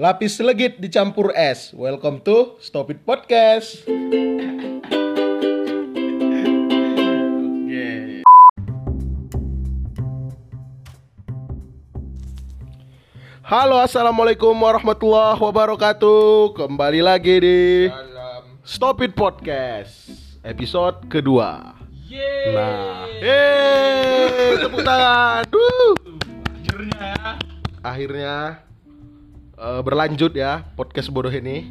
Lapis legit dicampur es. Welcome to Stop It Podcast. Halo, assalamualaikum warahmatullahi wabarakatuh. Kembali lagi di Stop It Podcast episode kedua. Nah, yeay, tepuk tangan. Ya. Akhirnya eh, berlanjut ya podcast bodoh ini.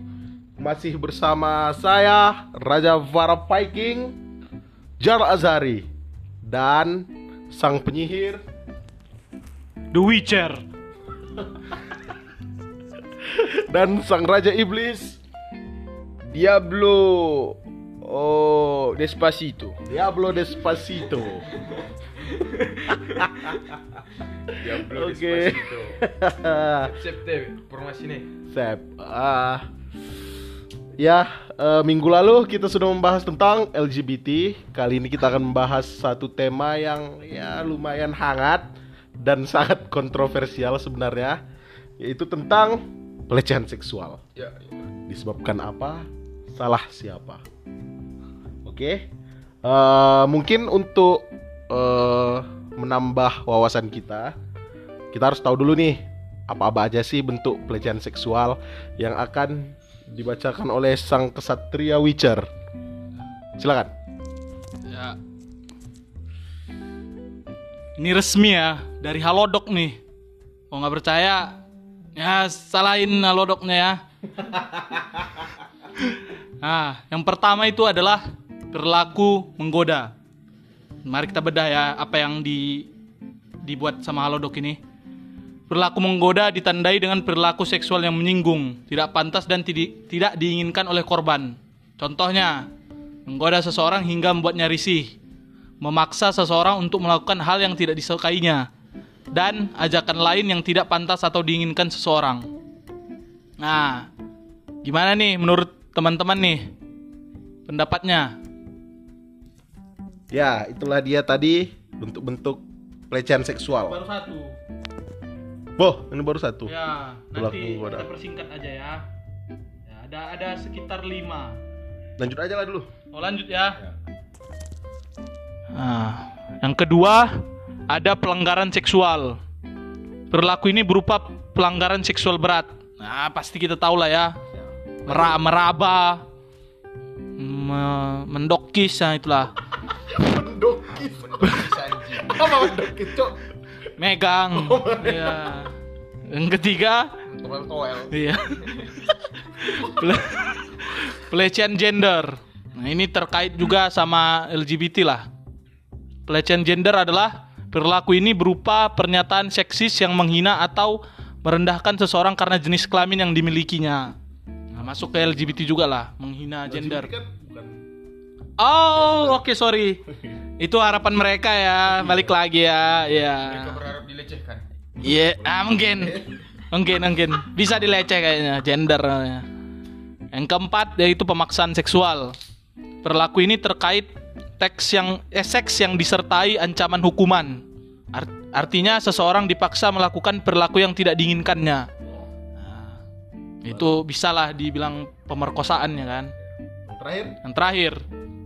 Masih bersama saya Raja Vara Viking, Jar Azari dan sang penyihir The Witcher. dan sang raja iblis Diablo Oh Despacito Diablo Despacito. Diablo Oke. Despacito Accepte informasi nih Sep. Ah. ya, eh, minggu lalu kita sudah membahas tentang LGBT. Kali ini kita akan membahas satu tema yang ya lumayan hangat dan sangat kontroversial sebenarnya, yaitu tentang pelecehan seksual. Ya, Disebabkan apa? Salah siapa? Oke. Eh, mungkin untuk eh, menambah wawasan kita, kita harus tahu dulu nih apa-apa aja sih bentuk pelecehan seksual yang akan dibacakan oleh sang kesatria Witcher. Silakan. Ya. Ini resmi ya dari Halodoc nih. Kalau nggak percaya, ya salahin Halodocnya ya. Nah, yang pertama itu adalah perilaku menggoda. Mari kita bedah ya apa yang di dibuat sama Halodoc ini. Perilaku menggoda ditandai dengan perilaku seksual yang menyinggung, tidak pantas dan tidak tidak diinginkan oleh korban. Contohnya, menggoda seseorang hingga membuatnya risih, memaksa seseorang untuk melakukan hal yang tidak disukainya, dan ajakan lain yang tidak pantas atau diinginkan seseorang. Nah, gimana nih menurut teman-teman nih pendapatnya? Ya, itulah dia tadi bentuk-bentuk pelecehan seksual. Baru satu. Boh, ini baru satu. Ya, nanti kita persingkat aja ya. ya ada ada sekitar lima. Lanjut aja lah dulu. Oh lanjut ya. Nah, yang kedua ada pelanggaran seksual. Perilaku ini berupa pelanggaran seksual berat. Nah, pasti kita tahu lah ya. Mera meraba, me- mendokis, nah itulah. Mendokis. Anjing Apa mendokis, Cok? Megang. Iya. Yang ketiga, Toel-toel Iya. Pele- Pelecehan gender. Nah, ini terkait juga sama LGBT lah. Pelecehan gender adalah perilaku ini berupa pernyataan seksis yang menghina atau merendahkan seseorang karena jenis kelamin yang dimilikinya. Nah, masuk ke LGBT juga lah, menghina gender. Kan bukan Oh, oke sorry. Itu harapan mereka ya. Balik lagi ya. Ya. Mereka berharap dilecehkan Iya, ah mungkin. Mungkin, mungkin. Bisa dileceh kayaknya, gender. Yang keempat yaitu pemaksaan seksual. Perilaku ini terkait teks yang eh, seks yang disertai ancaman hukuman. Art- artinya seseorang dipaksa melakukan perilaku yang tidak diinginkannya. Nah, itu bisalah dibilang pemerkosaan ya kan. Yang terakhir Yang terakhir,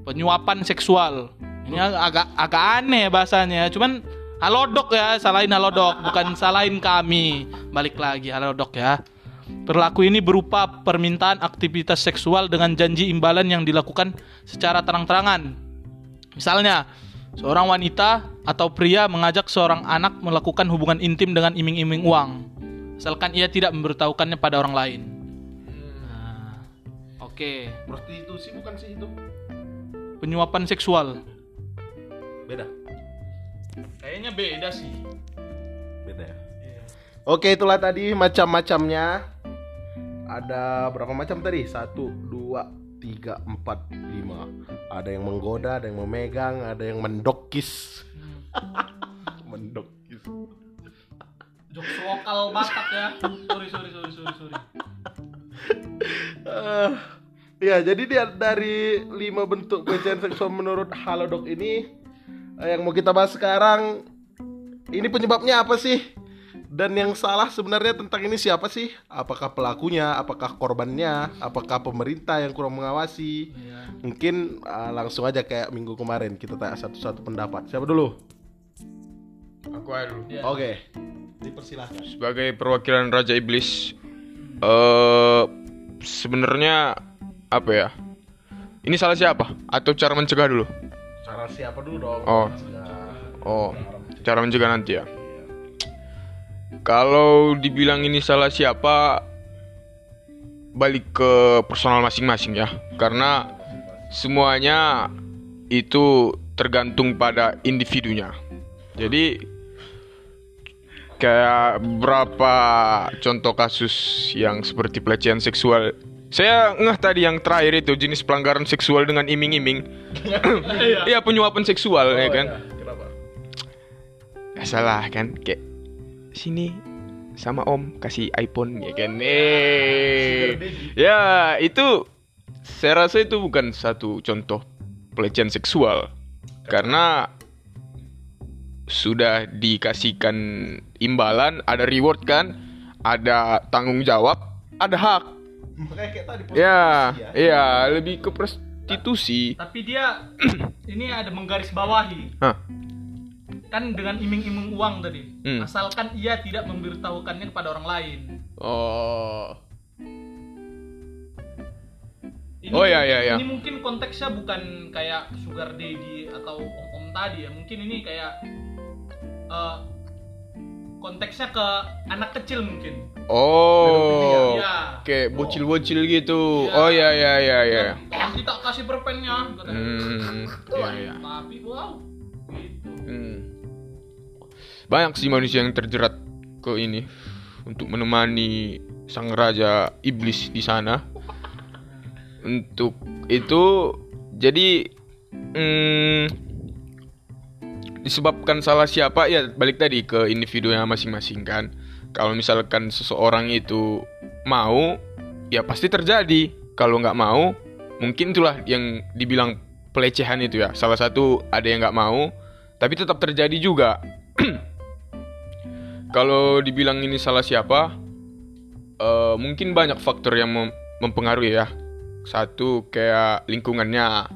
penyuapan seksual. Ini ag- agak agak aneh bahasanya, cuman halodok ya, salahin halodok, bukan salahin kami. Balik lagi halodok ya. Perilaku ini berupa permintaan aktivitas seksual dengan janji imbalan yang dilakukan secara terang-terangan. Misalnya, seorang wanita atau pria mengajak seorang anak melakukan hubungan intim dengan iming-iming uang, asalkan ia tidak memberitahukannya pada orang lain. Nah, Oke, prostitusi bukan sih itu? penyuapan seksual. Beda. Kayaknya beda sih. Beda ya. Oke, itulah tadi macam-macamnya. Ada berapa macam tadi? Satu, dua, tiga, empat, lima. Ada yang menggoda, ada yang memegang, ada yang mendokis. mendokis. Jokes lokal Batak ya. Sorry, sorry, sorry, sorry, sorry. Eh, ya, jadi dia dari lima bentuk pelecehan seksual menurut Halodoc ini yang mau kita bahas sekarang ini penyebabnya apa sih? Dan yang salah sebenarnya tentang ini siapa sih? Apakah pelakunya? Apakah korbannya? Apakah pemerintah yang kurang mengawasi? Iya. Mungkin uh, langsung aja kayak minggu kemarin kita tanya satu-satu pendapat. Siapa dulu? Aku aja dulu. Iya. Oke. Dipersilahkan. Sebagai perwakilan Raja Iblis, eh sebenarnya apa ya? Ini salah siapa? Atau cara mencegah dulu? Cara siapa dulu dong? Oh. Nah, Oh, cara mencegah nanti ya. Kalau dibilang ini salah siapa, balik ke personal masing-masing ya. Karena semuanya itu tergantung pada individunya. Jadi kayak berapa contoh kasus yang seperti pelecehan seksual. Saya ngeh tadi yang terakhir itu jenis pelanggaran seksual dengan iming-iming. Iya, penyuapan seksual ya kan. ya. Kenapa? Gak salah kan kayak sini sama om kasih iPhone ya kan eh ya itu saya rasa itu bukan satu contoh pelecehan seksual karena sudah dikasihkan imbalan ada reward kan ada tanggung jawab ada hak Makanya kayak tadi ya prostitusi iya lebih ke prostitusi Tapi dia ini ada menggarisbawahi Hah. kan dengan iming-iming uang tadi. Hmm. Asalkan ia tidak memberitahukannya kepada orang lain. oh Ini, Oh, iya, iya, iya. Ini mungkin konteksnya bukan kayak sugar daddy atau om-om tadi ya. Mungkin ini kayak eh, konteksnya ke anak kecil mungkin. Oh, Iya. kayak bocil-bocil gitu. Iya. Oh ya ya ya ya. Tak kasih perpennya. Hmm, ya ya. Tapi wow. Gitu. Hmm. Banyak sih manusia yang terjerat ke ini untuk menemani sang raja iblis di sana. Untuk itu jadi hmm, disebabkan salah siapa ya balik tadi ke individunya masing-masing kan. Kalau misalkan seseorang itu mau ya pasti terjadi. Kalau nggak mau mungkin itulah yang dibilang pelecehan itu ya. Salah satu ada yang nggak mau tapi tetap terjadi juga. Kalau dibilang ini salah siapa, eh, mungkin banyak faktor yang mem- mempengaruhi ya. Satu kayak lingkungannya.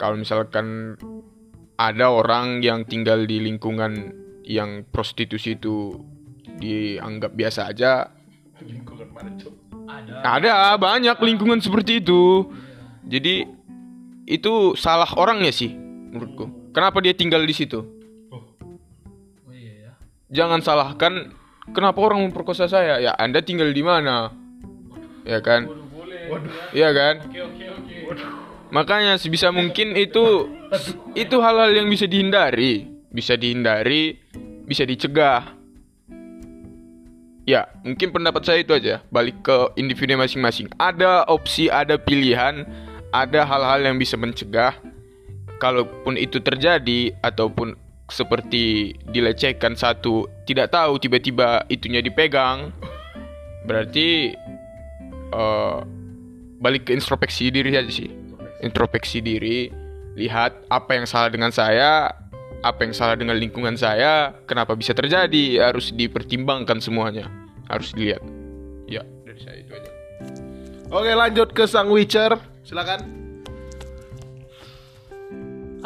Kalau misalkan ada orang yang tinggal di lingkungan yang prostitusi itu dianggap biasa aja, Lingkungan mana, Cok? Ada. ada banyak lingkungan seperti itu. Jadi itu salah orangnya sih menurutku. Kenapa dia tinggal di situ? Oh iya ya. jangan salahkan kenapa orang memperkosa saya ya anda tinggal di mana ya kan Iya kan Oke oke oke. Makanya sebisa mungkin itu itu hal-hal yang bisa dihindari. Bisa dihindari bisa dicegah. Ya mungkin pendapat saya itu aja. Balik ke individu masing-masing. Ada opsi ada pilihan ada hal-hal yang bisa mencegah. Kalaupun itu terjadi ataupun seperti dilecehkan satu tidak tahu tiba-tiba itunya dipegang berarti eh, balik ke introspeksi diri aja sih introspeksi diri lihat apa yang salah dengan saya apa yang salah dengan lingkungan saya kenapa bisa terjadi harus dipertimbangkan semuanya harus dilihat ya dari saya itu aja Oke, lanjut ke sang Witcher. Silakan.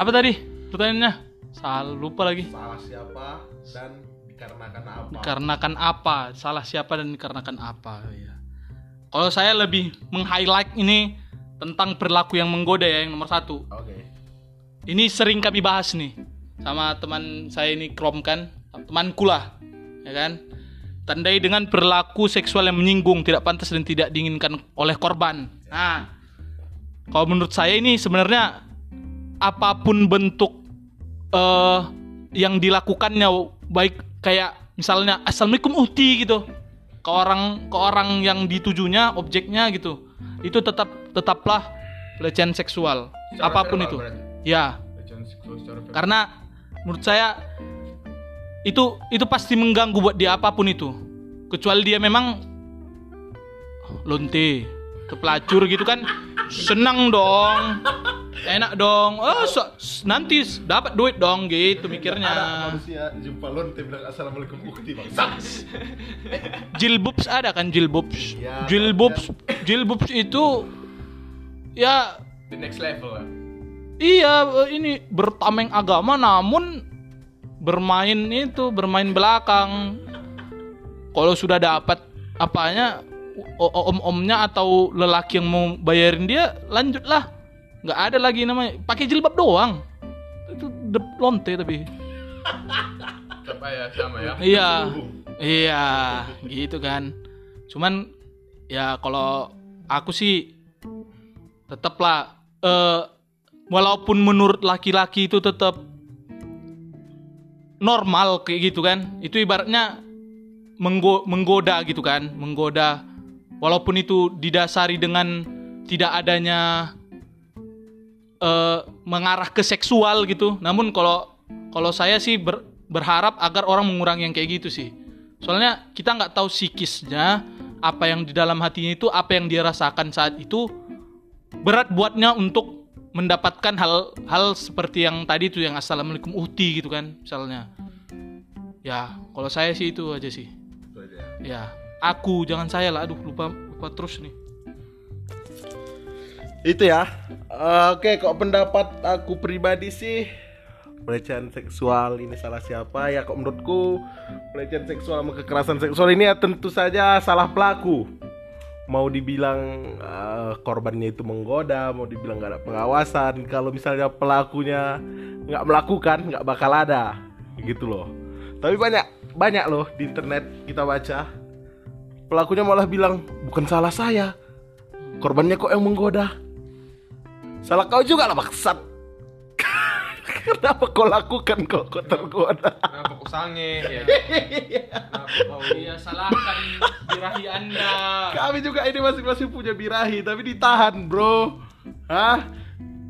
Apa tadi pertanyaannya? Salah lupa lagi. Salah siapa dan dikarenakan apa? Dikarenakan apa? Salah siapa dan dikarenakan apa? Ya. Kalau saya lebih meng-highlight ini tentang perilaku yang menggoda ya yang nomor satu. Oke. Ini sering kami bahas nih sama teman saya ini Krom kan, temanku lah, ya kan. Tandai dengan perilaku seksual yang menyinggung, tidak pantas dan tidak diinginkan oleh korban. Nah, kalau menurut saya ini sebenarnya apa pun bentuk eh yang dilakukannya baik kayak misalnya assalamualaikum uhti gitu ke orang ke orang yang ditujunya objeknya gitu itu tetap tetaplah pelecehan seksual Secara apa pun itu berarti? ya seksual karena menurut saya itu itu pasti mengganggu buat dia apa pun itu kecuali dia memang lonte pelacur gitu kan senang dong enak dong. Oh, so- nanti dapat duit dong gitu mikirnya. manusia jumpa lonte bilang assalamualaikum ukti bang. Jilbubs ada kan jilbubs. Ya, Jilbubs jilbubs itu ya The next level lah. iya ini bertameng agama namun bermain itu bermain belakang. Kalau sudah dapat apanya om-omnya atau lelaki yang mau bayarin dia lanjutlah. nggak ada lagi namanya pakai jilbab doang. Itu de- lonte tapi. Apa ya sama ya? Iya. Iya, gitu kan. Cuman ya kalau aku sih tetaplah eh walaupun menurut laki-laki itu tetap normal kayak gitu kan. Itu ibaratnya menggo- menggoda gitu kan, menggoda walaupun itu didasari dengan tidak adanya eh mengarah ke seksual gitu. Namun kalau kalau saya sih ber- berharap agar orang mengurangi yang kayak gitu sih. Soalnya kita nggak tahu psikisnya apa yang di dalam hatinya itu apa yang dia rasakan saat itu berat buatnya untuk mendapatkan hal hal seperti yang tadi itu yang assalamualaikum uhti gitu kan misalnya. Ya kalau saya sih itu aja sih. Ya aku jangan saya lah. Aduh lupa lupa terus nih. Itu ya. Oke, kok pendapat aku pribadi sih pelecehan seksual ini salah siapa ya kok menurutku pelecehan seksual sama kekerasan seksual ini ya tentu saja salah pelaku mau dibilang eh, korbannya itu menggoda mau dibilang nggak ada pengawasan kalau misalnya pelakunya nggak melakukan nggak bakal ada. Gitu loh. Tapi banyak banyak loh di internet kita baca pelakunya malah bilang bukan salah saya. Korbannya kok yang menggoda. Salah kau juga lah maksud kenapa kau lakukan kok kau tergoda Kenapa kok sange ya? Kenapa kau Iya salahkan birahi anda. kami juga ini masing-masing punya birahi tapi ditahan bro hah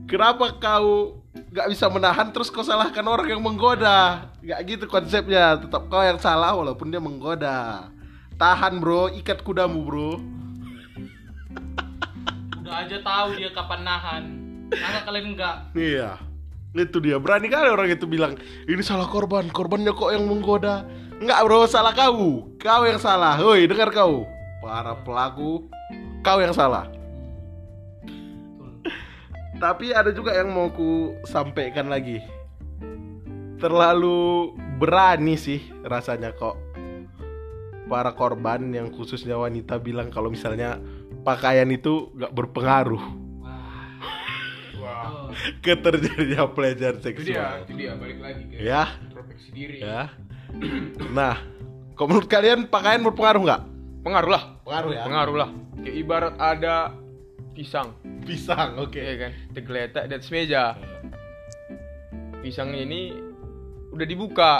kenapa kau nggak bisa menahan terus kau salahkan orang yang menggoda nggak gitu konsepnya tetap kau yang salah walaupun dia menggoda tahan bro ikat kudamu bro Udah aja tahu dia kapan nahan. Masa kalian enggak? Iya. Itu dia. Berani kali orang itu bilang, "Ini salah korban. Korbannya kok yang menggoda." Enggak, Bro. Salah kau. Kau yang salah. Hoi, dengar kau. Para pelaku, kau yang salah. Tapi ada juga yang mau ku sampaikan lagi. Terlalu berani sih rasanya kok para korban yang khususnya wanita bilang kalau misalnya pakaian itu nggak berpengaruh Wah. ke terjadinya pelecehan Itu dia, seksual. itu dia balik lagi ke Ya, introspeksi diri. ya. Nah, kok menurut kalian pakaian berpengaruh nggak? Pengaruh lah. Pengaruh ya. Pengaruh lah. Kayak ibarat ada pisang, Pisang, oke. ya kan? Tergeletak di atas meja. Pisangnya ini udah dibuka.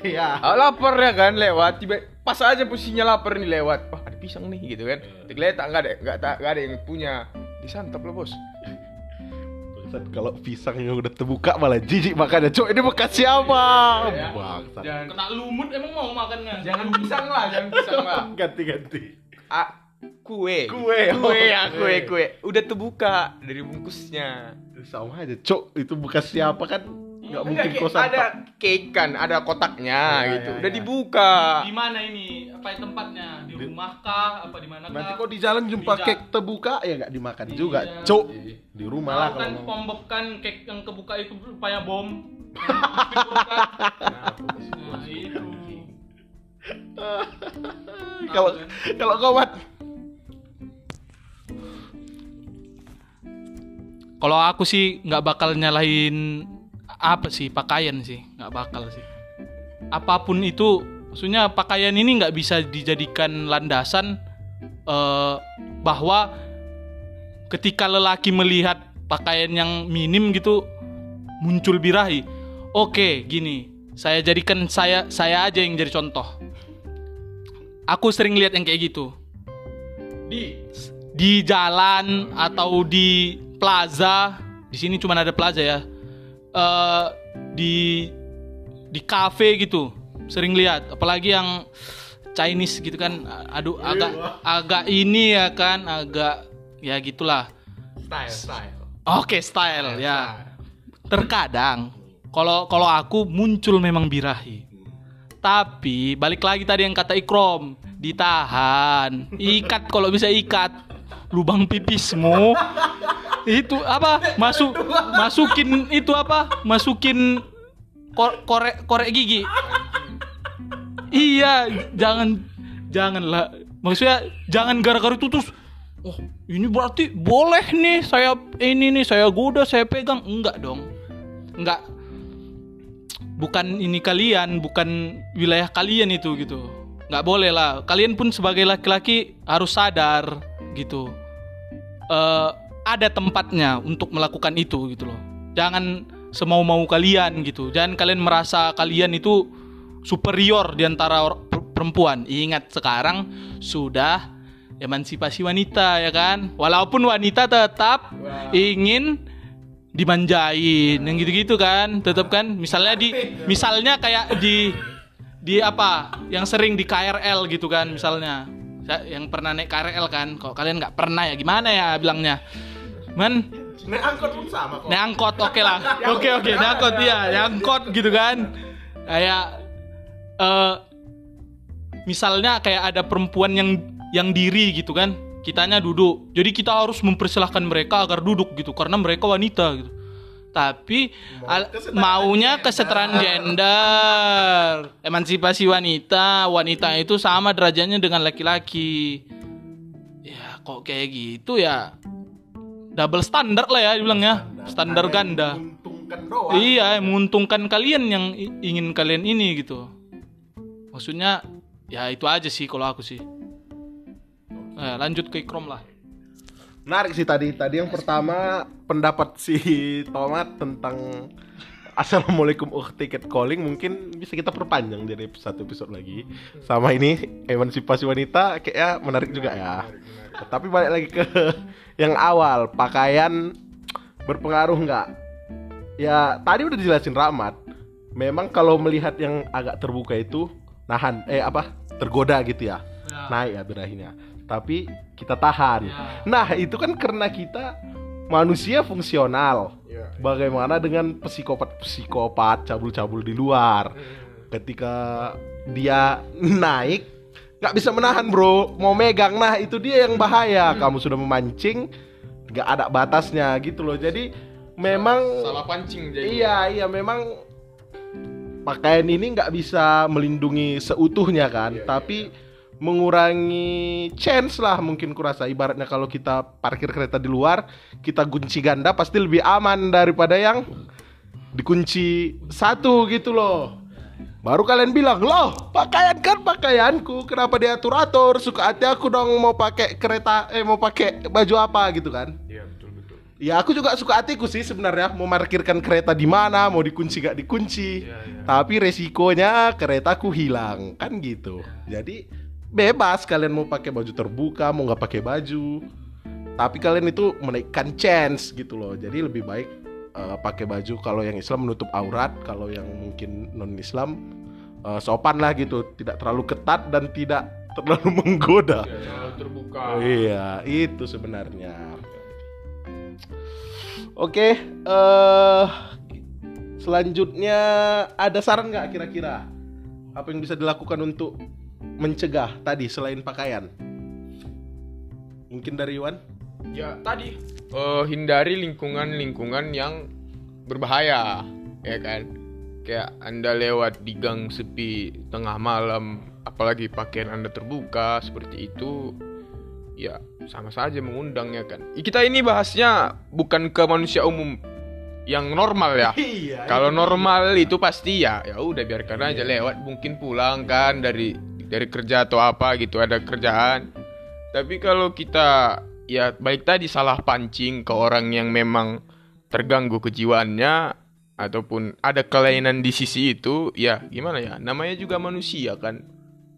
Iya. Ah, lapar ya kan lewat tiba pas aja posisinya lapar nih lewat. Wah, ada pisang nih gitu kan. Tergeletak nggak ada nggak ada yang punya. Disantap lah, Bos. Bangsat, kalau pisangnya udah terbuka malah jijik makannya. Cok, ini bekas siapa? Ya. Bangsat. Jangan Kena lumut emang mau makannya. jangan pisang lah, jangan pisang lah. Ganti-ganti. Ah, kue. Kue, Kue oh, ya, kue. kue, kue. Udah terbuka dari bungkusnya. Sama aja, Cok. Itu bekas siapa kan? Nggak mungkin Enggak, kayak ada cake kan, ada kotaknya Ya, gitu. ya, Udah ya. dibuka. Di mana ini? Apa tempatnya? Di rumah kah? Apa di mana Nanti kok di jalan jumpa Di kek terbuka ya nggak dimakan Iya. juga, Cok. Di rumah lah Tahu kalau kan mau. kan cake yang kebuka itu rupanya bom. nah, itu. Kalau kalau kau Kalau aku sih nggak bakal nyalahin apa sih pakaian sih, nggak bakal sih. Apa pun itu, maksudnya pakaian ini nggak bisa dijadikan landasan eh, bahwa ketika lelaki melihat pakaian yang minim gitu muncul birahi. Oke, gini, saya jadikan saya saya aja yang jadi contoh. Aku sering lihat yang kayak gitu Di di jalan atau di plaza di sini cuma ada plaza ya eh di di cafe gitu sering lihat apalagi yang Chinese gitu kan aduh agak agak ini ya kan agak ya gitulah style, style. Oke, style ya. Terkadang kalau kalau aku muncul memang birahi. Tapi balik lagi tadi yang kata Ikrom, ditahan, ikat kalau bisa ikat lubang pipismu. Itu apa? Masuk masukin itu apa? Masukin kor- korek korek gigi. Iya, jangan janganlah. Maksudnya jangan gara-gara itu terus Oh, ini berarti boleh nih saya ini nih saya goda, saya pegang. Enggak dong. Enggak. Bukan ini kalian, bukan wilayah kalian itu gitu. Enggak boleh lah. Kalian pun sebagai laki-laki harus sadar gitu. Eh ada tempatnya untuk melakukan itu gitu loh. Jangan semau-mau kalian gitu. Jangan kalian merasa kalian itu superior di antara perempuan. Ingat sekarang sudah emansipasi wanita ya kan. Walaupun wanita tetap ingin dimanjain yang gitu-gitu kan. Tetap kan misalnya di misalnya kayak di di apa yang sering di KRL gitu kan misalnya yang pernah naik KRL kan kalau kalian nggak pernah ya gimana ya bilangnya man Naik angkot pun sama kok. Naik angkot oke lah. Oke oke, naik angkot iya, naik angkot gitu kan. Kayak eh misalnya kayak ada perempuan yang yang diri gitu kan. Kitanya duduk. Jadi kita harus mempersilahkan mereka agar duduk gitu karena mereka wanita gitu. Tapi al- maunya kesetaraan gender, emansipasi wanita, wanita itu sama derajatnya dengan laki-laki. Ya kok kayak gitu ya double standar lah ya dibilangnya standar. Ganda. Menguntungkan doang. iya menguntungkan kalian yang ingin kalian ini gitu. Maksudnya ya itu aja sih kalau aku sih. Eh, lanjut ke ikrom lah. Menarik sih tadi. Tadi yang pertama pendapat si Tomat tentang Assalamualaikum uh tiket calling. Mungkin bisa kita perpanjang dari satu episode lagi. Sama ini emansipasi wanita kayaknya menarik juga ya. Tapi balik lagi ke yang awal pakaian berpengaruh nggak? Ya tadi udah dijelasin Rahmat. Memang kalau melihat yang agak terbuka itu nahan eh apa tergoda gitu ya naik ya birahinya. Tapi kita tahan. Nah itu kan karena kita manusia fungsional. Bagaimana dengan psikopat-psikopat cabul-cabul di luar? Ketika dia naik, nggak bisa menahan bro, mau megang. Nah itu dia yang bahaya. Kamu sudah memancing, nggak ada batasnya gitu loh. Jadi memang Salah pancing jadi. Iya, iya memang pakaian ini nggak bisa melindungi seutuhnya kan, tapi mengurangi chance lah mungkin kurasa ibaratnya kalau kita parkir kereta di luar, kita kunci ganda pasti lebih aman daripada yang dikunci satu gitu loh. Baru kalian bilang, loh pakaian kan pakaianku, kenapa diatur-atur? Suka hati aku dong mau pakai kereta, eh mau pakai baju apa gitu kan? Iya, betul betul. Ya aku juga suka hatiku sih sebenarnya mau parkirkan kereta di mana, mau dikunci gak dikunci. Tapi resikonya keretaku hilang kan gitu. Jadi bebas kalian mau pakai baju terbuka, mau nggak pakai baju. Tapi kalian itu menaikkan chance gitu loh. Jadi lebih baik eh, pakai baju kalau yang Islam menutup aurat, kalau yang mungkin non Islam eh, sopan lah gitu, tidak terlalu ketat dan tidak terlalu menggoda. Terlalu terbuka. Iya, itu sebenarnya. Oke, eh selanjutnya ada saran nggak kira-kira apa yang bisa dilakukan untuk mencegah tadi selain pakaian? Mungkin dari Iwan? Ya tadi eh, hindari lingkungan-lingkungan yang berbahaya, ya kan? Kayak anda lewat di gang sepi tengah malam, apalagi pakaian anda terbuka seperti itu, ya sama saja mengundang ya kan? Kita ini bahasnya bukan ke manusia umum yang normal ya. Iya. Kalau normal itu pasti ya ya udah biarkan aja lewat mungkin pulang kan dari dari kerja atau apa gitu ada kerjaan. Tapi kalau kita ya baik tadi salah pancing ke orang yang memang terganggu kejiwaannya ataupun ada kelainan di sisi itu ya gimana ya? Namanya juga manusia kan.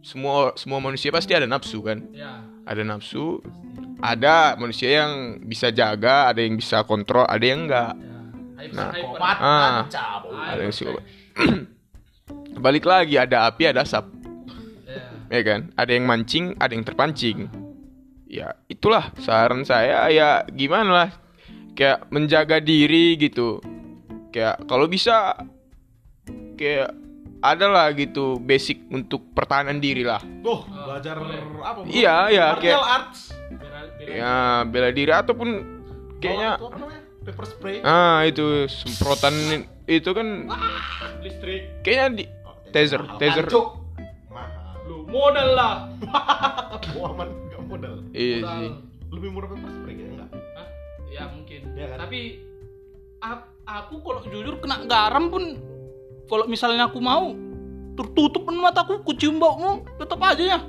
Semua semua manusia pasti ada nafsu kan? Ya. Ada nafsu ada manusia yang bisa jaga ada yang bisa kontrol ada yang enggak. Nah, ah, ada yang psikopat. Balik lagi ada api ada asap, ya kan? Ada yang mancing, ada yang terpancing. Ya itulah saran saya ya gimana lah. kayak menjaga diri gitu kayak kalau bisa kayak ada lah gitu basic untuk pertahanan diri lah Oh, belajar apa? bro? Iya, iya, Martial kayak- arts. ya bela diri ataupun kayaknya apa? Pepper spray. ah itu semprotan itu kan listrik kayaknya di taser taser? Mahal. lu modal lah modal. iya Modal. sih Lebih murah pepper spray kayaknya enggak? Hah? ya mungkin Iya kan? tapi aku kalau jujur kena garam pun kalau misalnya aku mau tertutup pun mataku ku cium baumu tetap aja ya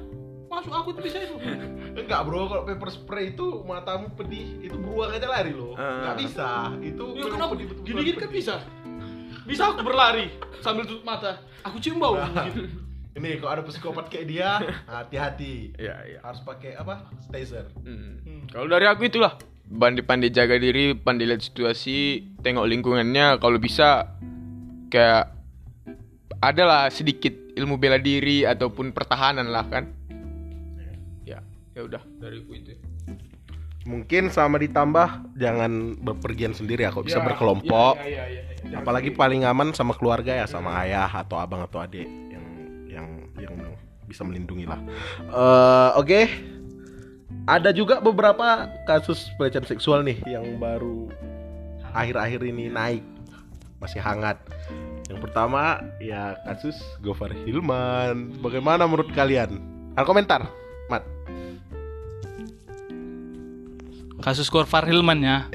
masuk aku itu bisa itu Enggak bro, kalau pepper spray itu matamu pedih, itu beruang aja lari loh. Ah. Enggak bisa. Itu ya kenapa pedih betul-betul gini-gini kan pedih. bisa bisa aku berlari sambil tutup mata aku cium bau gitu Ini kalau ada psikopat kayak dia, hati-hati. iya iya Harus pakai apa? Taser. Hmm. Kalau dari aku itulah pandai-pandai jaga diri, pandai lihat situasi, tengok lingkungannya. Kalau bisa kayak adalah sedikit ilmu bela diri ataupun pertahanan lah kan. Ya, ya udah dariku itu. Mungkin sama ditambah jangan berpergian sendiri ya, kok bisa berkelompok. Ya, ya, ya, ya. Apalagi paling aman sama keluarga ya, sama ayah atau abang atau adik yang bisa melindungi lah. Eh, Oke, ada juga beberapa kasus pelecehan seksual nih yang baru akhir-akhir ini naik, masih hangat. Yang pertama ya kasus Gofar Hilman. Bagaimana menurut kalian? Ada komentar, Mat? kasus Korfar Hilman ya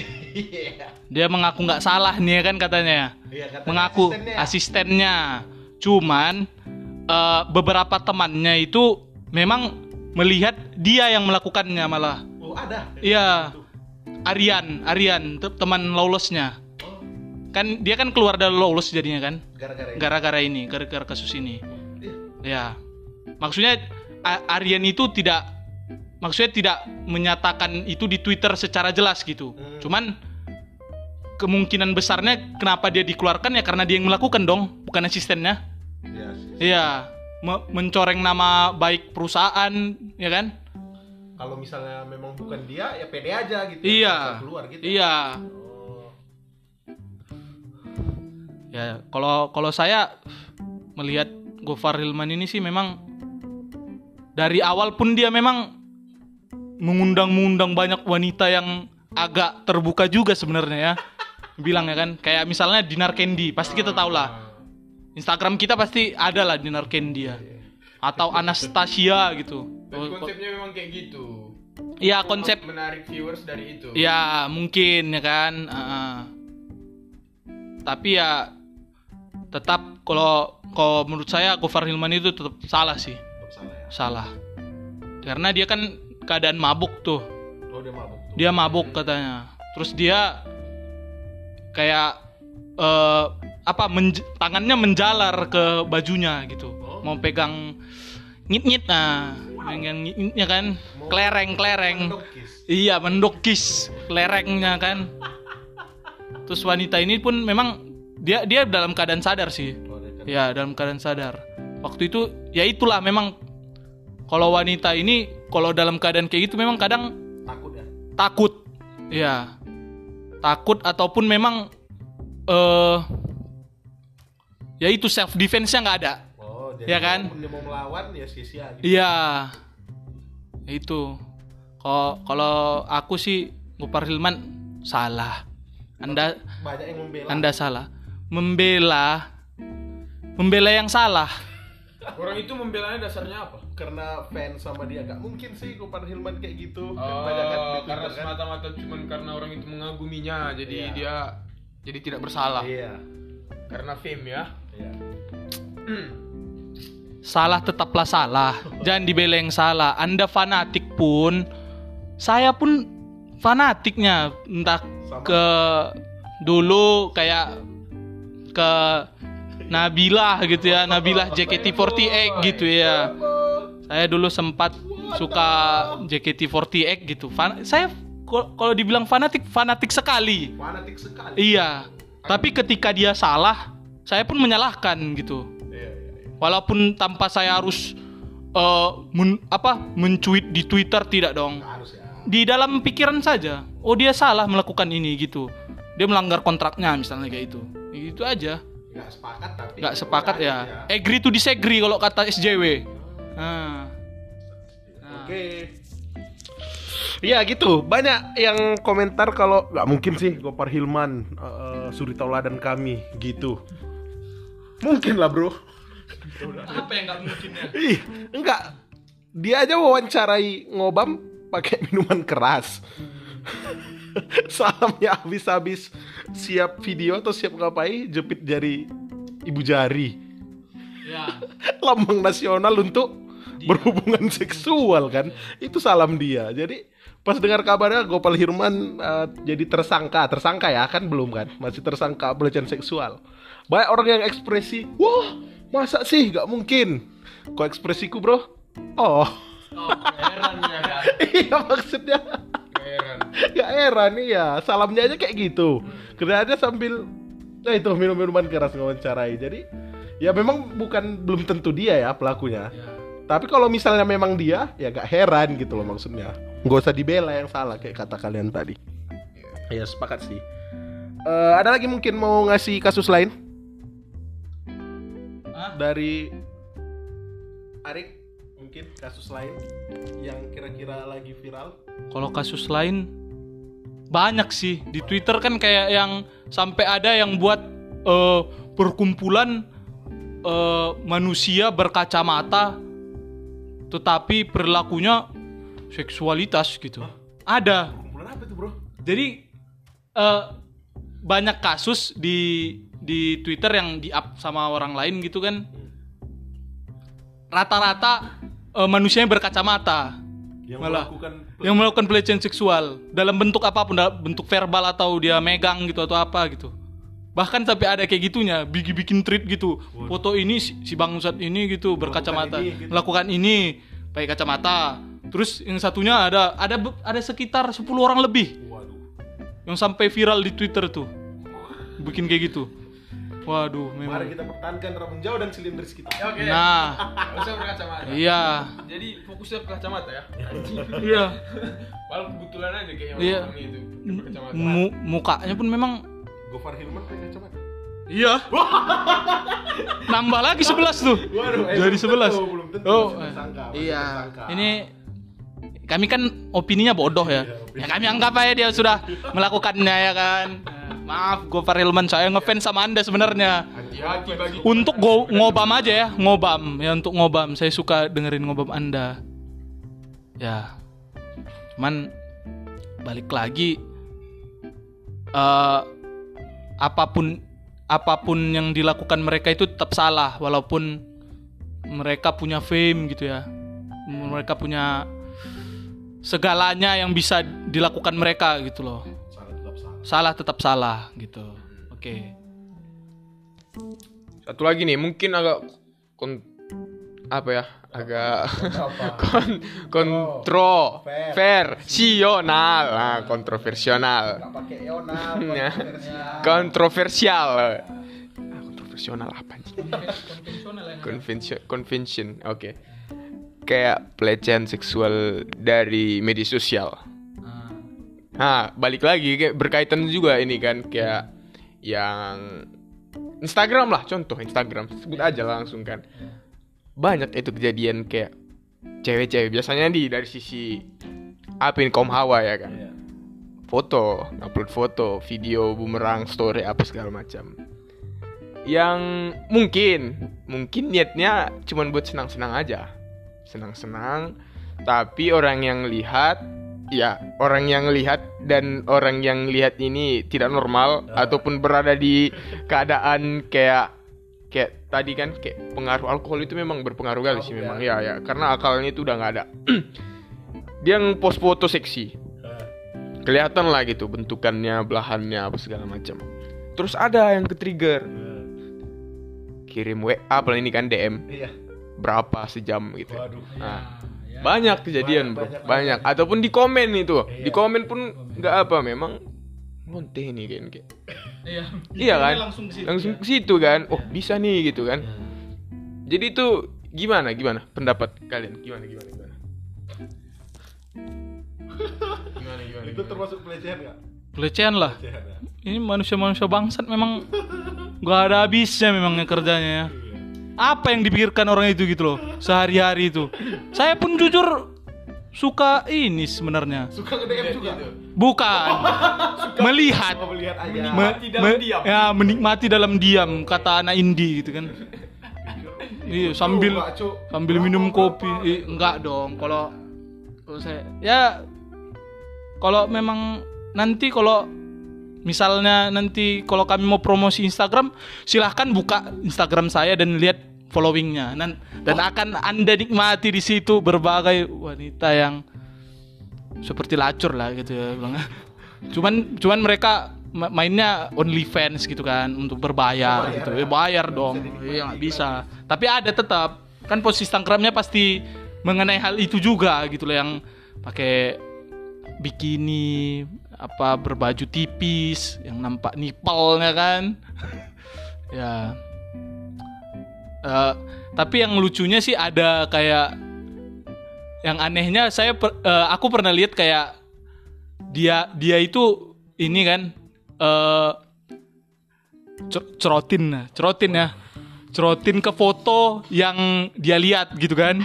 dia mengaku nggak salah nih ya kan katanya ya Iya, katanya mengaku asistennya. asistennya cuman eh, beberapa temannya itu memang melihat dia yang melakukannya malah. Oh, ada. iya. Aryan Aryan te- teman lolosnya kan dia kan keluar dari lolos jadinya kan? Gara-gara ini. gara-gara ini gara-gara kasus ini. Ya maksudnya A- Aryan itu tidak maksudnya tidak menyatakan itu di Twitter secara jelas gitu. Hmm. cuman kemungkinan besarnya kenapa dia dikeluarkan ya karena dia yang melakukan dong bukan asistennya Iya Me- mencoreng nama baik perusahaan ya kan Kalau misalnya memang bukan dia, ya pede aja gitu. Iya. Bisa keluar gitu. iya Oh. ya kalau kalau saya melihat Gofar Hilman ini sih memang dari awal pun dia memang mengundang-mengundang banyak wanita yang agak terbuka juga sebenarnya ya bilang ya kan kayak misalnya Dinar Candy pasti kita tahu lah Instagram kita pasti ada lah Dinar Candy ya atau Anastasia gitu Dan konsepnya memang kayak gitu. Iya konsep menarik viewers dari itu. Ya mungkin ya kan. Heeh. tapi ya tetap kalau kalau menurut saya Gofar Hilman itu tetap salah sih, Tetap salah ya. salah. Karena dia kan keadaan mabuk tuh. Oh, dia mabuk tuh. Dia mabuk katanya. Terus dia kayak eh apa menj- tangannya menjalar ke bajunya gitu. Mau pegang ngit-ngit nah, pegang ngit-ngitnya kan. Klereng-klereng. Mendokis. Iya, mendokis lerengnya kan. Terus wanita ini pun memang dia dia dalam keadaan sadar sih. Oh. Ya, dalam keadaan sadar. Waktu itu ya itulah memang kalau wanita ini kalau dalam keadaan kayak gitu memang kadang Takut ya. takut. Ya. Takut ataupun memang eh ya itu self defense-nya nggak ada. Oh, jadi Iya kan? dia mau melawan ya sia-sia gitu. Iya. Ya Itu. Kalau kalau aku sih Gopar Hilman salah. Anda Banyak yang membela. Anda salah. Membela membela yang salah. Orang itu membelanya dasarnya apa? karena fans sama dia gak mungkin sih Gopar Hilman kayak gitu. Oh, di karena kan. semata-mata cuman karena orang itu mengaguminya, jadi Iya. dia jadi tidak bersalah. Iya. Karena fame ya. Iya. Salah tetaplah salah. Jangan dibela yang salah. Anda fanatik pun saya pun fanatiknya entah Sama. ke dulu kayak ke Nabilah gitu ya, Nabilah JKT48 gitu ya. Saya dulu sempat suka JKT48 gitu. Fan- saya kal- kalau dibilang fanatik, fanatik sekali. Fanatik sekali. Iya. Tapi ketika dia salah, saya pun menyalahkan gitu. Iya, iya, iya. Walaupun tanpa saya harus eh, men- apa mencuit di Twitter tidak dong. Harus ya. Di dalam pikiran saja. oh dia salah melakukan ini gitu dia melanggar kontraknya misalnya kayak itu itu aja nggak sepakat tapi nggak sepakat ya agree to disagree kalau kata SJW nah. Nah. oke Ya gitu, banyak yang komentar kalau nggak mungkin sih Gopar Hilman uh, suri tauladan kami gitu. Mungkin lah bro. apa yang nggak mungkin ya Ih, enggak. Dia aja wawancarai ngobam pakai minuman keras. Salamnya habis-habis siap video atau siap ngapain jepit jari ibu jari. ya Lambang nasional untuk berhubungan seksual kan. Itu salam dia. Jadi pas dengar kabarnya Gopal Hirman eh, jadi tersangka, tersangka ya kan belum kan? Masih tersangka pelecehan seksual. Banyak orang yang ekspresi, "Wah, masa sih? Gak mungkin." Kok ekspresiku, Bro? Oh. Heran ya kan? iya maksudnya Heran. Gak heran iya Salamnya aja kayak gitu Kerjaannya sambil Nah itu minum-minuman keras ngawancarai Jadi Ya memang bukan Belum tentu dia ya pelakunya Tapi kalau misalnya memang dia Ya gak heran gitu loh maksudnya Gak usah dibela yang salah Kayak kata kalian tadi Ya sepakat sih Eh, Ada lagi mungkin mau ngasih kasus lain? Dari Arik Mungkin kasus lain Yang kira-kira lagi viral? Kalau kasus lain banyak sih. Di Twitter kan kayak yang sampai ada yang buat eh, perkumpulan eh, manusia berkacamata tetapi perilakunya seksualitas gitu. Ada. Kumpulan apa itu bro? jadi eh, banyak kasus di di Twitter yang di up sama orang lain gitu kan. Rata-rata eh, manusianya berkacamata. Yang Malah. melakukan yang melakukan pelecehan seksual. Dalam bentuk apa pun dalam bentuk verbal atau dia megang gitu atau apa gitu. Bahkan sampai ada kayak gitunya bikin bikin tweet gitu. Foto ini si bangsat ini gitu berkacamata. ini, gitu. melakukan ini pakai kacamata. Terus yang satunya ada ada ada sekitar 10 orang lebih. Waduh. yang sampai viral di Twitter tuh. Bikin kayak gitu waduh Mari memang kita pertahankan rambut jauh dan silindris kita. Oke. nah Nggak usah berkacamata. iya Jadi fokusnya ke kacamata ya. iya Padahal kebetulan aja kayak yang Iya. orang itu berkacamata. Mu- mukanya pun memang Gofar Hilman pakai kacamata. Iya. Nambah lagi 11 tuh. Waduh, eh, Jadi belum 11. tentu, belum tentu, Oh, masih iya. Ini kami kan opininya bodoh ya. Ya kami anggap aja dia sudah melakukannya ya kan. Maaf, Gofar Hilman saya ngefans sama Anda sebenarnya. Untuk go ngobam aja ya, ngobam. Ya untuk ngobam, saya suka dengerin ngobam Anda. Ya. Cuman balik lagi eh apa pun apa pun yang dilakukan mereka itu tetap salah walaupun mereka punya fame gitu ya. Mereka punya segalanya yang bisa dilakukan mereka gitu loh. Salah tetap salah. Salah tetap salah gitu. Oke. Satu lagi nih, mungkin agak kon apa ya? Agak kon. Nah, kontroversional. Gak pakai Yonal, Ya. kontroversial. Kontroversial. Ah, kontroversional apa nih? Convention, convention, oke. Kayak pelecehan seksual dari media sosial. Nah, balik lagi kayak berkaitan juga ini kan kayak yang Instagram lah contoh Instagram sebut aja langsung kan. Banyak itu kejadian kayak cewek-cewek biasanya di dari sisi apa ini kaum hawa ya kan. Iya. Foto, upload foto, video, bumerang, story apa segala macam. Yang mungkin mungkin niatnya cuman buat senang-senang aja. Senang-senang. Tapi orang yang lihat ya orang yang lihat dan orang yang lihat ini tidak normal ataupun berada di keadaan kayak kayak tadi kan kayak pengaruh alkohol itu memang berpengaruh kali sih memang. ya ya karena akalnya itu udah nggak ada. Dia post foto seksi. Kelihatan lah gitu bentukannya belahannya apa segala macam. Terus ada yang ke trigger kirim WA apalagi ini kan DM Iya. Berapa sejam gitu. Waduh. Nah, banyak kejadian bro. Banyak, banyak, banyak, ataupun di komen itu. Iya. di komen pun nggak apa memang ngonteh nih kan kayak. Iya. iya kan? Langsung ke situ, langsung ya. ke situ kan? Oh bisa nih gitu kan? Jadi itu gimana gimana pendapat kalian? Gimana gimana gimana? Gimana gimana Itu termasuk pelecehan nggak? pelecehan lah. Pelecehan ya. ini manusia-manusia bangsat memang gak ada habisnya memangnya kerjanya ya. Apa yang dipikirkan orang itu gitu loh sehari-hari itu. Saya pun jujur suka ini sebenarnya. Suka nge DM juga. Bukan melihat Mau melihat aja. Me- me- Ya menikmati dalam diam kata anak indie gitu kan. Iya sambil sambil minum kopi. Eh, enggak dong. Kalau kalau saya ya kalau memang nanti kalau misalnya nanti kalau kami mau promosi Instagram silahkan buka Instagram saya dan lihat followingnya. Dan dan akan anda nikmati di situ berbagai wanita yang seperti lacur lah gitu ya bilang. cuman cuman mereka ma- mainnya OnlyFans gitu kan untuk berbayar Bayar gitu. ya? Eh, bayar dong. iya nggak bisa. tapi ada tetap. Kan post Instagramnya pasti mengenai hal itu juga gitu loh yang pakai bikini apa berbaju tipis yang nampak nipelnya kan. Ya. Eh, tapi yang lucunya sih ada kayak yang anehnya saya per- eh, aku pernah lihat kayak dia dia itu ini kan cer- cerotin nah, cerotin ya. Cerotin ke foto yang dia lihat gitu kan.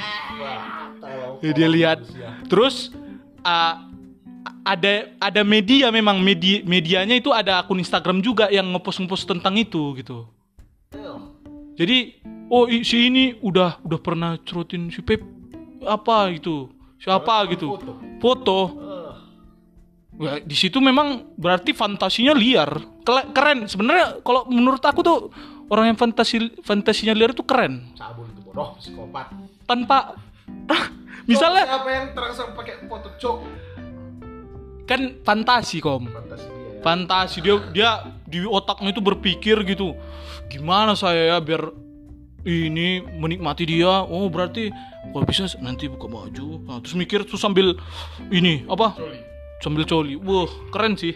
Ya, dia lihat. Terus ah, ada ada media memang media medianya itu ada akun Instagram juga yang ngepost ngepost tentang itu gitu jadi oh si ini udah udah pernah cerotin si Pep apa gitu siapa gitu foto. foto Ya, di situ memang berarti fantasinya liar keren sebenarnya kalau menurut aku tuh orang yang fantasi fantasinya liar itu keren Cabul itu bodoh, psikopat. tanpa misalnya siapa yang terangsang pakai foto cok? Kan fantasi kom Fantasi dia ya. fantasi dia dia di otaknya itu berpikir gitu gimana saya ya biar ini menikmati dia oh berarti kalau bisa nanti buka baju nah, terus mikir terus sambil ini apa sambil coli wah keren sih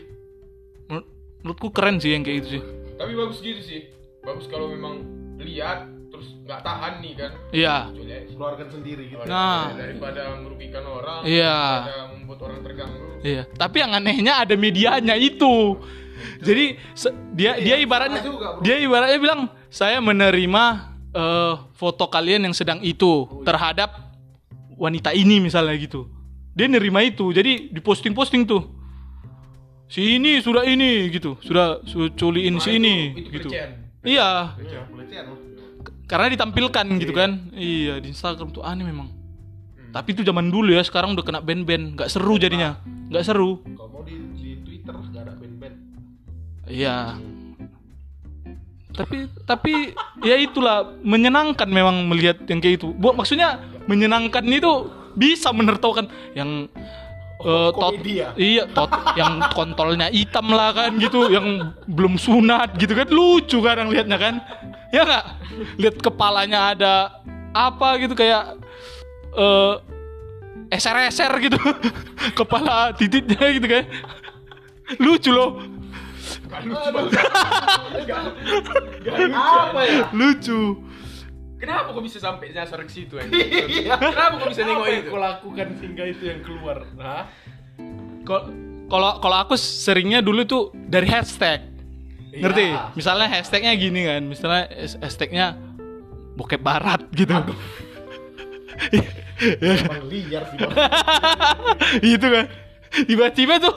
Menur- menurutku keren sih yang kayak gitu sih Tapi bagus gitu sih. Bagus kalau memang lihat terus nggak tahan nih kan. iya. Keluarkan sendiri gitu. Nah. daripada merugikan orang, Iya. daripada membuat orang terganggu. iya tapi yang anehnya ada medianya itu. Jadi dia dia ibaratnya juga, dia ibaratnya bilang saya menerima eh, foto kalian yang sedang itu terhadap wanita ini misalnya gitu. Dia nerima itu jadi diposting posting tuh. Si ini sudah ini gitu. Sudah sudah culiin si ini itu gitu. pelecehan. iya. Iya, pelecehan loh. karena ditampilkan gitu kan. Iya di Instagram tuh aneh memang tapi itu zaman dulu ya sekarang udah kena band-band nggak seru jadinya. Nggak seru. Kalau mau di, di Twitter nggak ada band-band. iya. Tapi tapi ya itulah menyenangkan memang melihat yang kayak itu. Bu, maksudnya menyenangkan itu bisa menertawakan yang eh, tot, ya? iya tot yang kontolnya hitam lah kan gitu yang belum sunat gitu kan. Lucu kadang liatnya kan. Ya nggak? Lihat kepalanya ada apa gitu kayak eh eser-eser gitu. Kepala titiknya gitu kan. Lucu loh. Apa ya? lucu. Kenapa kok bisa sampai nyasar ke situ anjing? Kenapa kok bisa nengok itu? kau lakukan sehingga itu yang keluar? Nah, kalau kalau aku seringnya dulu tuh dari hashtag. Ngerti? Iya. misalnya hashtagnya gini kan. Misalnya has- hashtagnya bokep barat gitu emang liar sih. Gitu kan. Tiba-tiba tuh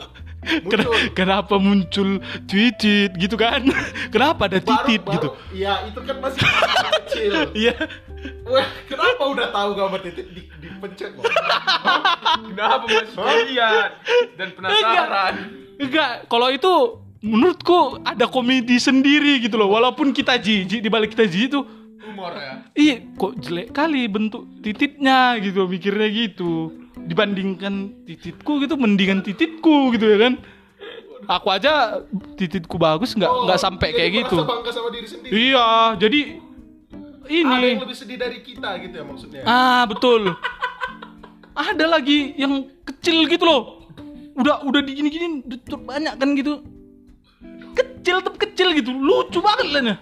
ken- kenapa muncul titit gitu kan? Kenapa ada titit baru- gitu? Iya, itu kan masih kecil. iya. Wah, kenapa udah tahu gambar titik di, dipencet? Bang? Kenapa masih lihat dan penasaran? enggak. Kalau itu menurutku ada komedi sendiri gitu loh. Walaupun kita jijik di balik kita jijik tuh Humor ya. Ih, kok jelek kali bentuk tititnya gitu, mikirnya gitu. Dibandingkan tititku gitu, mendingan tititku gitu ya kan. Aku aja tititku bagus nggak Oh, nggak sampai jadi kayak gitu. bangga sama diri sendiri. Iya, jadi Ada yang ini. lebih sedih dari kita gitu ya maksudnya. Ah, betul. Ada lagi yang kecil gitu loh. Udah udah digini-gini banyak kan gitu. Kecil tetap kecil gitu. Lucu banget lah.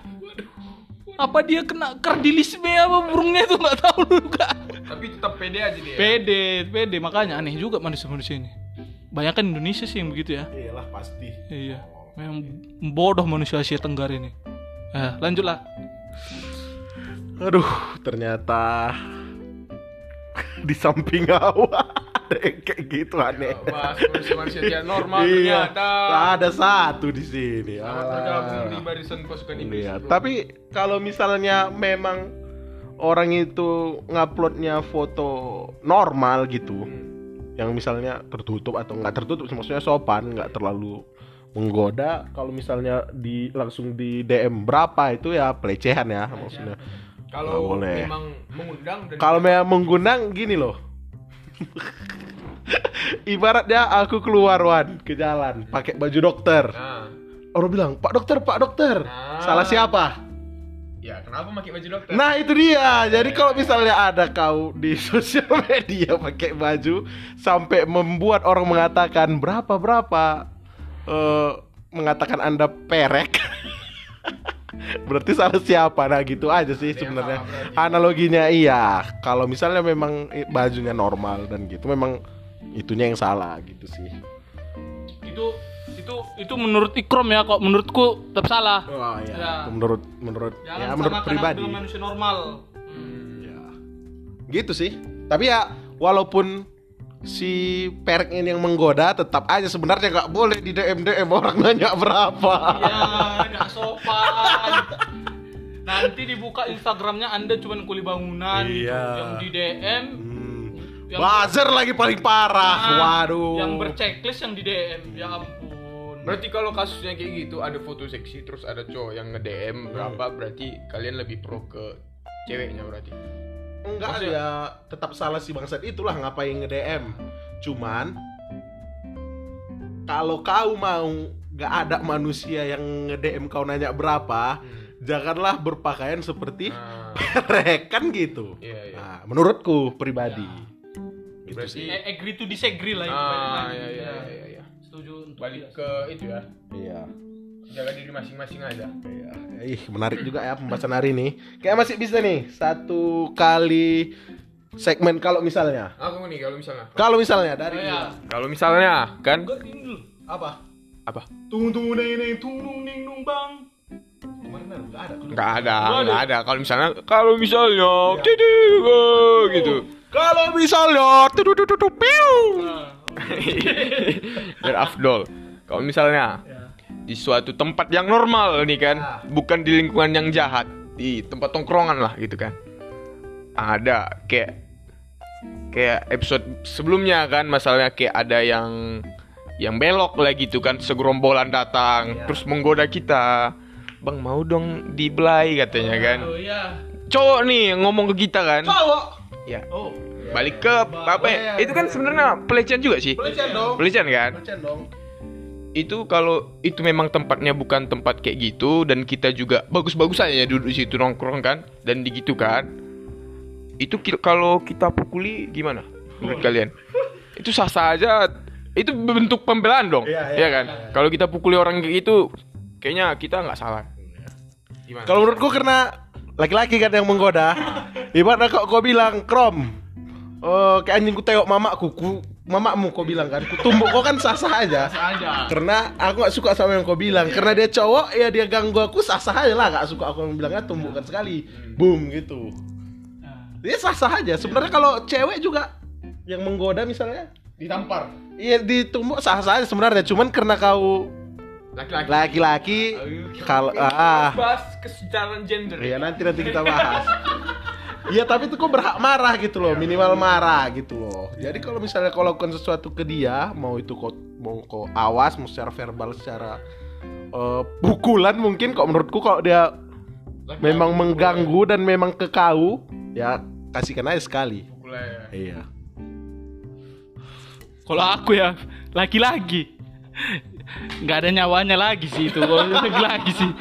Apa dia kena kardilisme apa burungnya itu nggak tahu juga. Tapi tetap pede aja dia. Pede, pede makanya aneh juga manusia-manusia ini. banyak kan Indonesia sih yang begitu ya Iyalah pasti. iya memang bodoh manusia Asia Tenggara ini eh, lanjutlah Aduh, ternyata di samping awak ada yang kayak gitu aneh. Bahas manusia-manusia tidak normal iya, ternyata. ada satu di sini. Selamat Alah. bergabung di barisan pasukan Inggris. Iya, bro. tapi kalau misalnya memang orang itu nguploadnya foto normal gitu, yang misalnya tertutup atau nggak tertutup, maksudnya sopan, nggak terlalu menggoda. Kalau misalnya di langsung di DM berapa itu ya pelecehan ya, maksudnya. kalau memang mengundang dan Kalau memang mengundang gini loh. Ibaratnya aku keluar Wan ke jalan pakai baju dokter. nah, Orang bilang, "Pak dokter, Pak dokter." Nah. Salah siapa? ya kenapa pakai baju dokter? Nah itu dia. Jadi kalau misalnya ada kau di sosial media pakai baju sampai membuat orang mengatakan berapa berapa, eh, mengatakan anda perek, berarti salah siapa? Nah gitu aja sih sebenarnya. Analoginya iya. Kalau misalnya memang bajunya normal dan gitu, memang itunya yang salah gitu sih. itu itu itu menurut Ikrom ya kok menurutku tetap salah Wah Ya. ya. Menurut menurut jangan ya menurut samakan aku pribadi. manusia normal Ya. Gitu sih. Tapi ya walaupun si perek ini yang menggoda tetap aja sebenarnya nggak boleh di DM DM orang nanya berapa. ya nggak sopan nanti dibuka Instagramnya anda cuman kuli bangunan gitu. Iya. yang di DM Hmm. Yang- Buzzer lagi paling parah. ah, Waduh. yang berchecklist yang di DM ya ampun Berarti kalau kasusnya kayak gitu ada foto seksi terus ada cowok yang nge-DM berapa berarti kalian lebih pro ke ceweknya berarti. Enggak Maksudnya- ya tetap salah si bangsat itulah ngapain nge DM. Cuman kalau kau mau nggak ada manusia yang nge DM kau nanya berapa, janganlah berpakaian seperti Nah, perek kan gitu. iya iya. Nah, menurutku pribadi. Gitu Berarti sih. eh, agree to disagree lah itu ah iya lagi. iya Ya, iya iya. setuju untuk Balik ke itu ya. Iya. Jaga diri masing-masing aja. Iya. Ih, menarik juga ya pembahasan hari ini. Kayak masih bisa nih satu kali segmen kalau misalnya. Aku nih kalau misalnya. Kalau misalnya dari Oh, iya. Kalau misalnya kan Enggak, apa? apa? Tung tung neng neng tung tung neng nung bang. Enggak ada. Nggak ada, Nggak ada. ada. Kalau misalnya, kalau misalnya, oh, gitu. Kalau misalnya tuh tuh tuh piu. Nah, Biar afdol. Kalau misalnya ya. Di suatu tempat yang normal nih kan, Ah. bukan di lingkungan yang jahat, di tempat tongkrongan lah gitu kan. Ada kayak kayak episode sebelumnya kan, masalahnya kayak ada yang yang belok lah gitu kan, segerombolan datang, Iya. terus menggoda kita. Bang mau dong dibelai katanya kan. Oh iya. Cowok nih ngomong ke kita kan. Cowok. Ya, Oh. balik ke apa ya? iya, Itu kan iya. sebenarnya pelecehan juga sih. Pelecehan dong. Pelecehan kan? Pelecehan dong. Itu kalau itu memang tempatnya bukan tempat kayak gitu dan kita juga bagus-bagus aja duduk di situ nongkrong kan dan digitu kan. Itu kalau kita pukuli gimana menurut kalian? Itu sah-sah aja. Itu bentuk pembelaan dong. Iya, iya, Iya kan? Kalau kita pukuli orang kayak gitu kayaknya kita nggak salah. Gimana? Kalau menurutku karena laki-laki kan yang menggoda. Ibaratnya kok kau bilang, "Krom, oh, kayak anjing ku tengok mamaku, ku mamamu kau bilang kan, ku tumbuk kau kan sah-sah aja." Aja. Karena aku gak suka sama yang kau bilang. Karena dia cowok ya dia ganggu aku sah-sah aja lah. Gak suka aku yang bilangnya tumbukkan sekali. Boom gitu. Nah, Dia sah-sah aja. Sebenarnya kalau cewek juga Yang menggoda misalnya ditampar. Iya ditumbuk sah-sah aja sebenarnya. Cuman karena kau laki-laki. laki-laki Kalau ah. bahas kesetaraan gender. Iya nanti nanti kita bahas Iya tapi itu kok berhak marah gitu loh Minimal marah gitu loh. Jadi kalau misalnya kau lakukan sesuatu ke dia Mau itu kau mau kau awas Mau secara verbal secara eh, Pukulan mungkin Kok menurutku kalau dia Memang mengganggu dan memang ke kau Ya kasihkan aja sekali. Iya. Kalau aku ya laki-laki nggak ada nyawanya lagi sih itu laki-laki sih.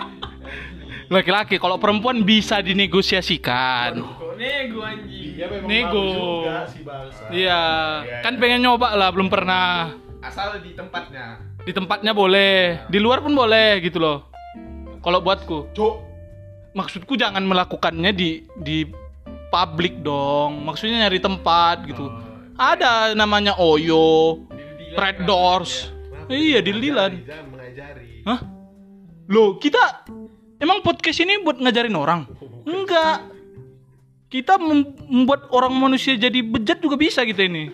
Laki-laki kalau perempuan bisa dinegosiasikan. Kok nego anjing? Dia memang Nego. juga si bangsa. iya kan pengen nyoba lah belum pernah Asal di tempatnya. di tempatnya boleh di luar pun boleh gitu loh kalau buatku Cuk maksudku jangan melakukannya di di publik dong maksudnya nyari tempat gitu ada namanya oyo Red Doors. Iya, deal-dealan. Jangan mengajari. Hah? Loh, kita emang podcast ini buat ngajarin orang? Enggak. Kita mem- membuat orang manusia jadi bejat juga bisa kita ini.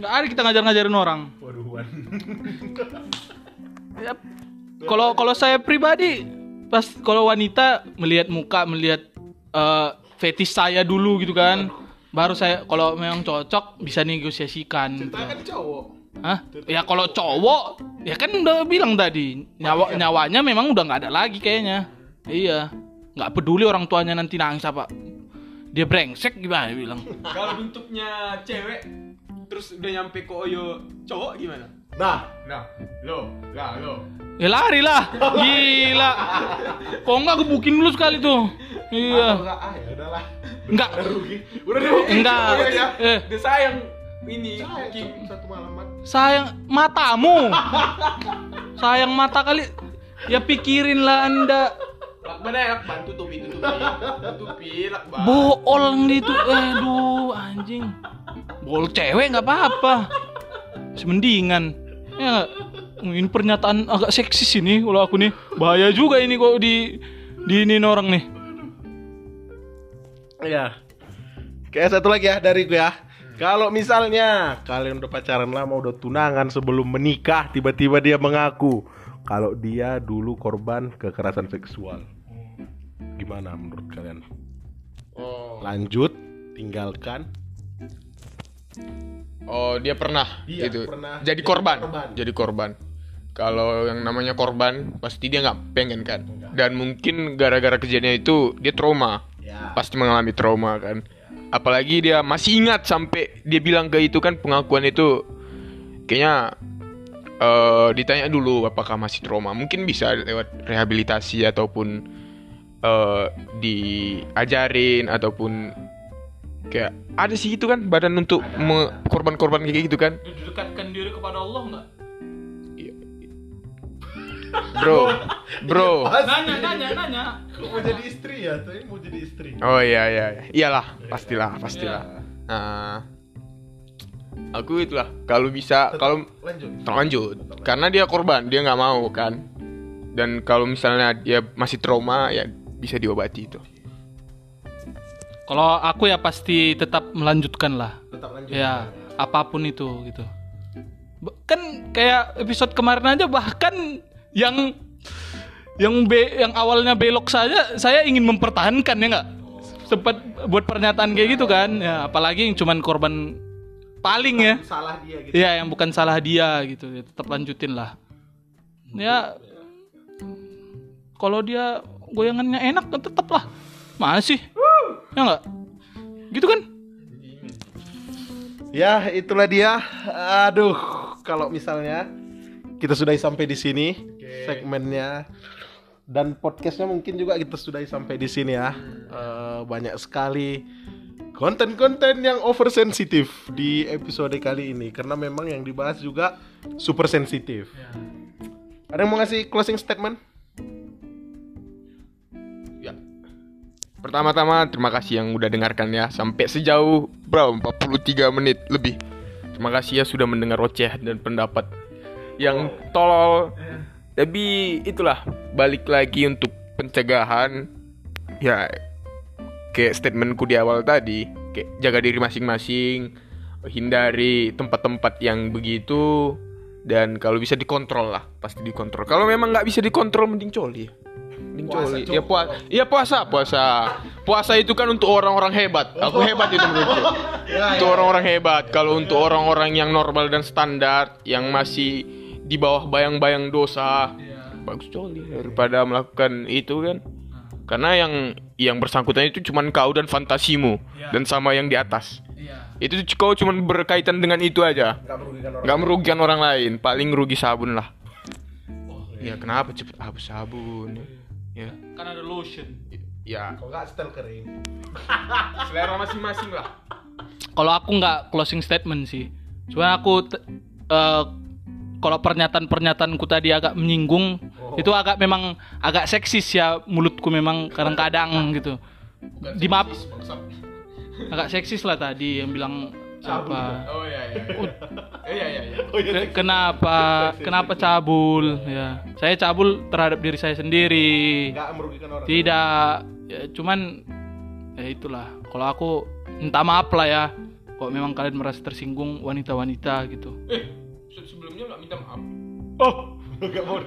Enggak ada kita ngajar-ngajarin orang. Ya, Kalau kalau saya pribadi pas kalau wanita melihat muka, melihat eh, fetish saya dulu gitu kan. Baru saya kalau memang cocok bisa negosiasikan. gitu. kan cowok. Hah? Ya kalau cowok, ya kan udah bilang tadi nyawa nyawanya memang udah nggak ada lagi kayaknya. Iya, nggak peduli orang tuanya nanti nangis apa. Dia brengsek gimana dia bilang. Kalau bentuknya cewek terus udah nyampe ke Oyo cowok gimana? Nah, Nah, lo, lah lo. Ya lari lah, gila. Kok nggak gebukin dulu sekali tuh? Iya, enggak ah ya udahlah. nggak, Udah rugi. Udah rugi. enggak. Iya, iya. Eh, Udah sayang ini Sayang, satu- malaman. sayang matamu. Sayang mata kali. Ya pikirin lah anda. Lakban ya, lakban tutupi, tutupi. Tutupi, lakban. Bool gitu. Aduh, anjing. Bool cewek nggak apa-apa. Semendingan. Ya, ini pernyataan agak seksis ini kalau aku nih. Bahaya juga ini kok di di ini orang nih. Iya. Kayak satu lagi ya dari gue ya. Kalau misalnya kalian udah pacaran lama, udah tunangan sebelum menikah, tiba-tiba dia mengaku kalau dia dulu korban kekerasan seksual. Gimana menurut kalian? Oh. Lanjut, tinggalkan. Oh, dia pernah Iya, gitu. pernah Jadi jadi korban. korban. Jadi korban. Kalau yang namanya korban pasti dia nggak pengen kan. Dan mungkin gara-gara kejadian itu dia trauma. Ya. Pasti mengalami trauma kan. Apalagi dia masih ingat sampai dia bilang ke itu kan pengakuan itu kayaknya eh ditanya dulu apakah masih trauma. Mungkin bisa lewat rehabilitasi ataupun eh diajarin ataupun kayak ada sih itu kan badan untuk me- korban-korban kayak gitu kan Dekatkan diri kepada Allah nggak? bro bro Nanya, nanya, nanya. Mau jadi istri ya? Tapi mau jadi istri. oh iya iya iya. iyalah pastilah pastilah nah aku itulah kalau bisa kalau Lanjut. lanjut karena dia korban dia nggak mau kan dan kalau misalnya dia masih trauma ya bisa diobati itu Kalau aku ya pasti tetap melanjutkan lah. Tetap lanjut. Ya, apa pun itu gitu. Kan kayak episode kemarin aja bahkan yang yang be, yang awalnya belok saja saya ingin mempertahankan ya nggak sempat buat pernyataan kayak gitu kan ya apalagi yang cuman korban paling ya. Salah dia gitu. ya yang bukan salah dia gitu. Ya, tetap lanjutin lah. Ya kalau dia goyangannya enak kan tetap lah. Masih ya nggak? Gitu kan? Ya, itulah dia. Aduh, kalau misalnya kita sudah sampai di sini segmennya. Dan podcastnya mungkin juga kita sudah sampai di sini ya. Eh, banyak sekali konten-konten yang oversensitif di episode kali ini karena memang yang dibahas juga super sensitif. Ada yang mau ngasih closing statement? ya. Pertama-tama terima kasih yang udah dengarkan ya. Sampai sejauh bro 43 menit lebih. Terima kasih ya sudah mendengar oceh dan pendapat yang tolol. Tapi itulah balik lagi untuk pencegahan. Ya kayak statementku di awal tadi kayak jaga diri masing-masing hindari tempat-tempat yang begitu dan kalau bisa dikontrol lah pasti dikontrol. Kalau memang nggak bisa dikontrol mending coli. Mending Puasa, coli. ya puasa ya puasa puasa. Puasa itu kan untuk orang-orang hebat. Aku hebat itu menurutku. Untuk orang-orang hebat. Kalau untuk orang-orang yang normal dan standar yang masih di bawah bayang-bayang dosa bagus coli daripada melakukan itu kan karena yang yang bersangkutan itu cuman kau dan fantasimu dan sama yang di atas. Itu kau cuman berkaitan dengan itu aja. Gak merugikan orang. nggak merugikan orang lain paling rugi sabun lah. Ya kenapa cepet hapus sabun? Ya. Kan ada lotion. Ya. Kalau nggak setel kering. selera masing-masing lah. Kalau aku nggak closing statement sih. Cuma aku eh, kalau pernyataan-pernyataanku tadi agak menyinggung itu agak memang agak seksis ya mulutku memang kadang-kadang gitu. Dimaaf agak seksis lah tadi yang bilang apa Oh iya iya. Iya. Iya iya. Oh, iya. Ke- kenapa? Kenapa cabul? Ya. Saya cabul terhadap diri saya sendiri. Merugikan orang. tidak. ya, cuman ya itulah. Kalau aku minta maaf lah ya. Kalau memang kalian merasa tersinggung wanita-wanita gitu. Eh, se- sebelumnya nggak minta maaf. oh Nggak mau.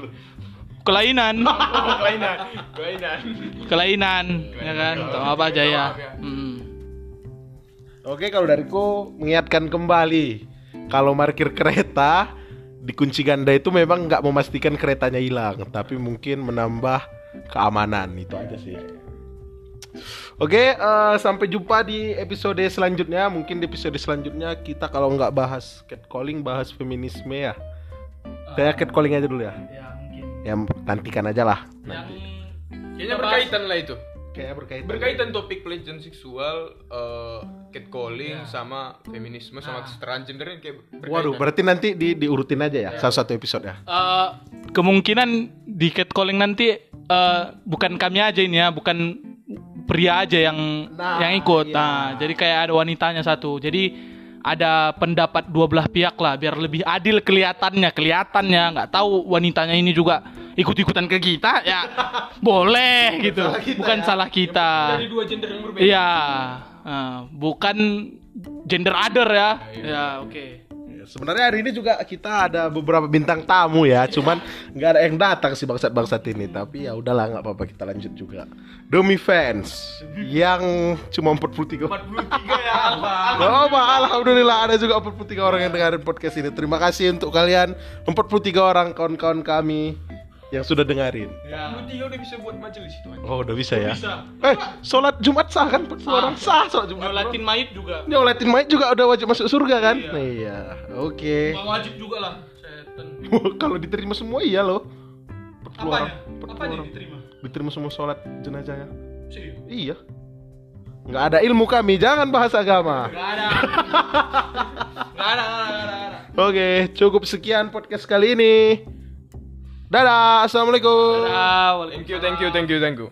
kelainan Kelainan, kelainan. kelainan ya kan minta maaf aja ya Hmm. Oke, kalau dariku mengingatkan kembali kalau parkir kereta dikunci ganda itu memang nggak memastikan keretanya hilang, tapi mungkin menambah keamanan itu aja sih. Oke, eh, sampai jumpa di episode selanjutnya. Mungkin di episode selanjutnya kita kalau nggak bahas catcalling, bahas feminisme ya. Saya catcalling aja dulu ya. ya mungkin Ya nantikan aja lah. yang Kayaknya berkaitan lah itu. Kayaknya berkaitan. Berkaitan topik pelecehan seksual, eh, catcalling, sama feminisme, sama kesetaraan gender yang kayak berkaitan. Waduh, berarti nanti di diurutin aja ya, salah satu episode ya. Eh, kemungkinan di catcalling nanti eh, bukan kami aja ini ya, bukan pria aja yang Nah, yang ikut. iya. Nah, jadi kayak ada wanitanya satu. Jadi ada pendapat dua belah pihak lah biar lebih adil kelihatannya, kelihatannya nggak tahu wanitanya ini juga ikut-ikutan ke kita ya boleh gitu. salah kita bukan ya. salah kita. Dari dua gender yang berbeda. Iya. Nah, bukan gender other ya. Ya, oke. Ya, Sebenarnya hari ini juga kita ada beberapa bintang tamu ya, cuman nggak ada yang datang sih bangsat-bangsat ini. Tapi ya udahlah nggak apa-apa kita lanjut juga. Demi fans yang cuma 43 43 ya. Oh, apa? Alhamdulillah ada juga 43 orang yang dengerin podcast ini. Terima kasih untuk kalian 43 orang kawan-kawan kami yang sudah dengerin. Ya. 43 udah bisa buat majelis itu aja. Oh, udah bisa ya. Bisa. Eh, sholat Jumat sah kan? 40 orang sah sholat Jumat. Nyolatin mayit juga. Nyolatin mayit juga udah wajib masuk surga kan? Iya. Oke. Nggak wajib juga lah. Setan. Kalau diterima semua iya loh. 40 orang. Apanya? 40 Apa aja orang. diterima? Diterima semua sholat jenazahnya. Serius? Iya. Nggak ada ilmu kami, jangan bahas agama. Gak ada. Gak ada. Oke, cukup sekian podcast kali ini. Dadah, assalamualaikum. Dadah, Thank you, thank you, thank you, thank you.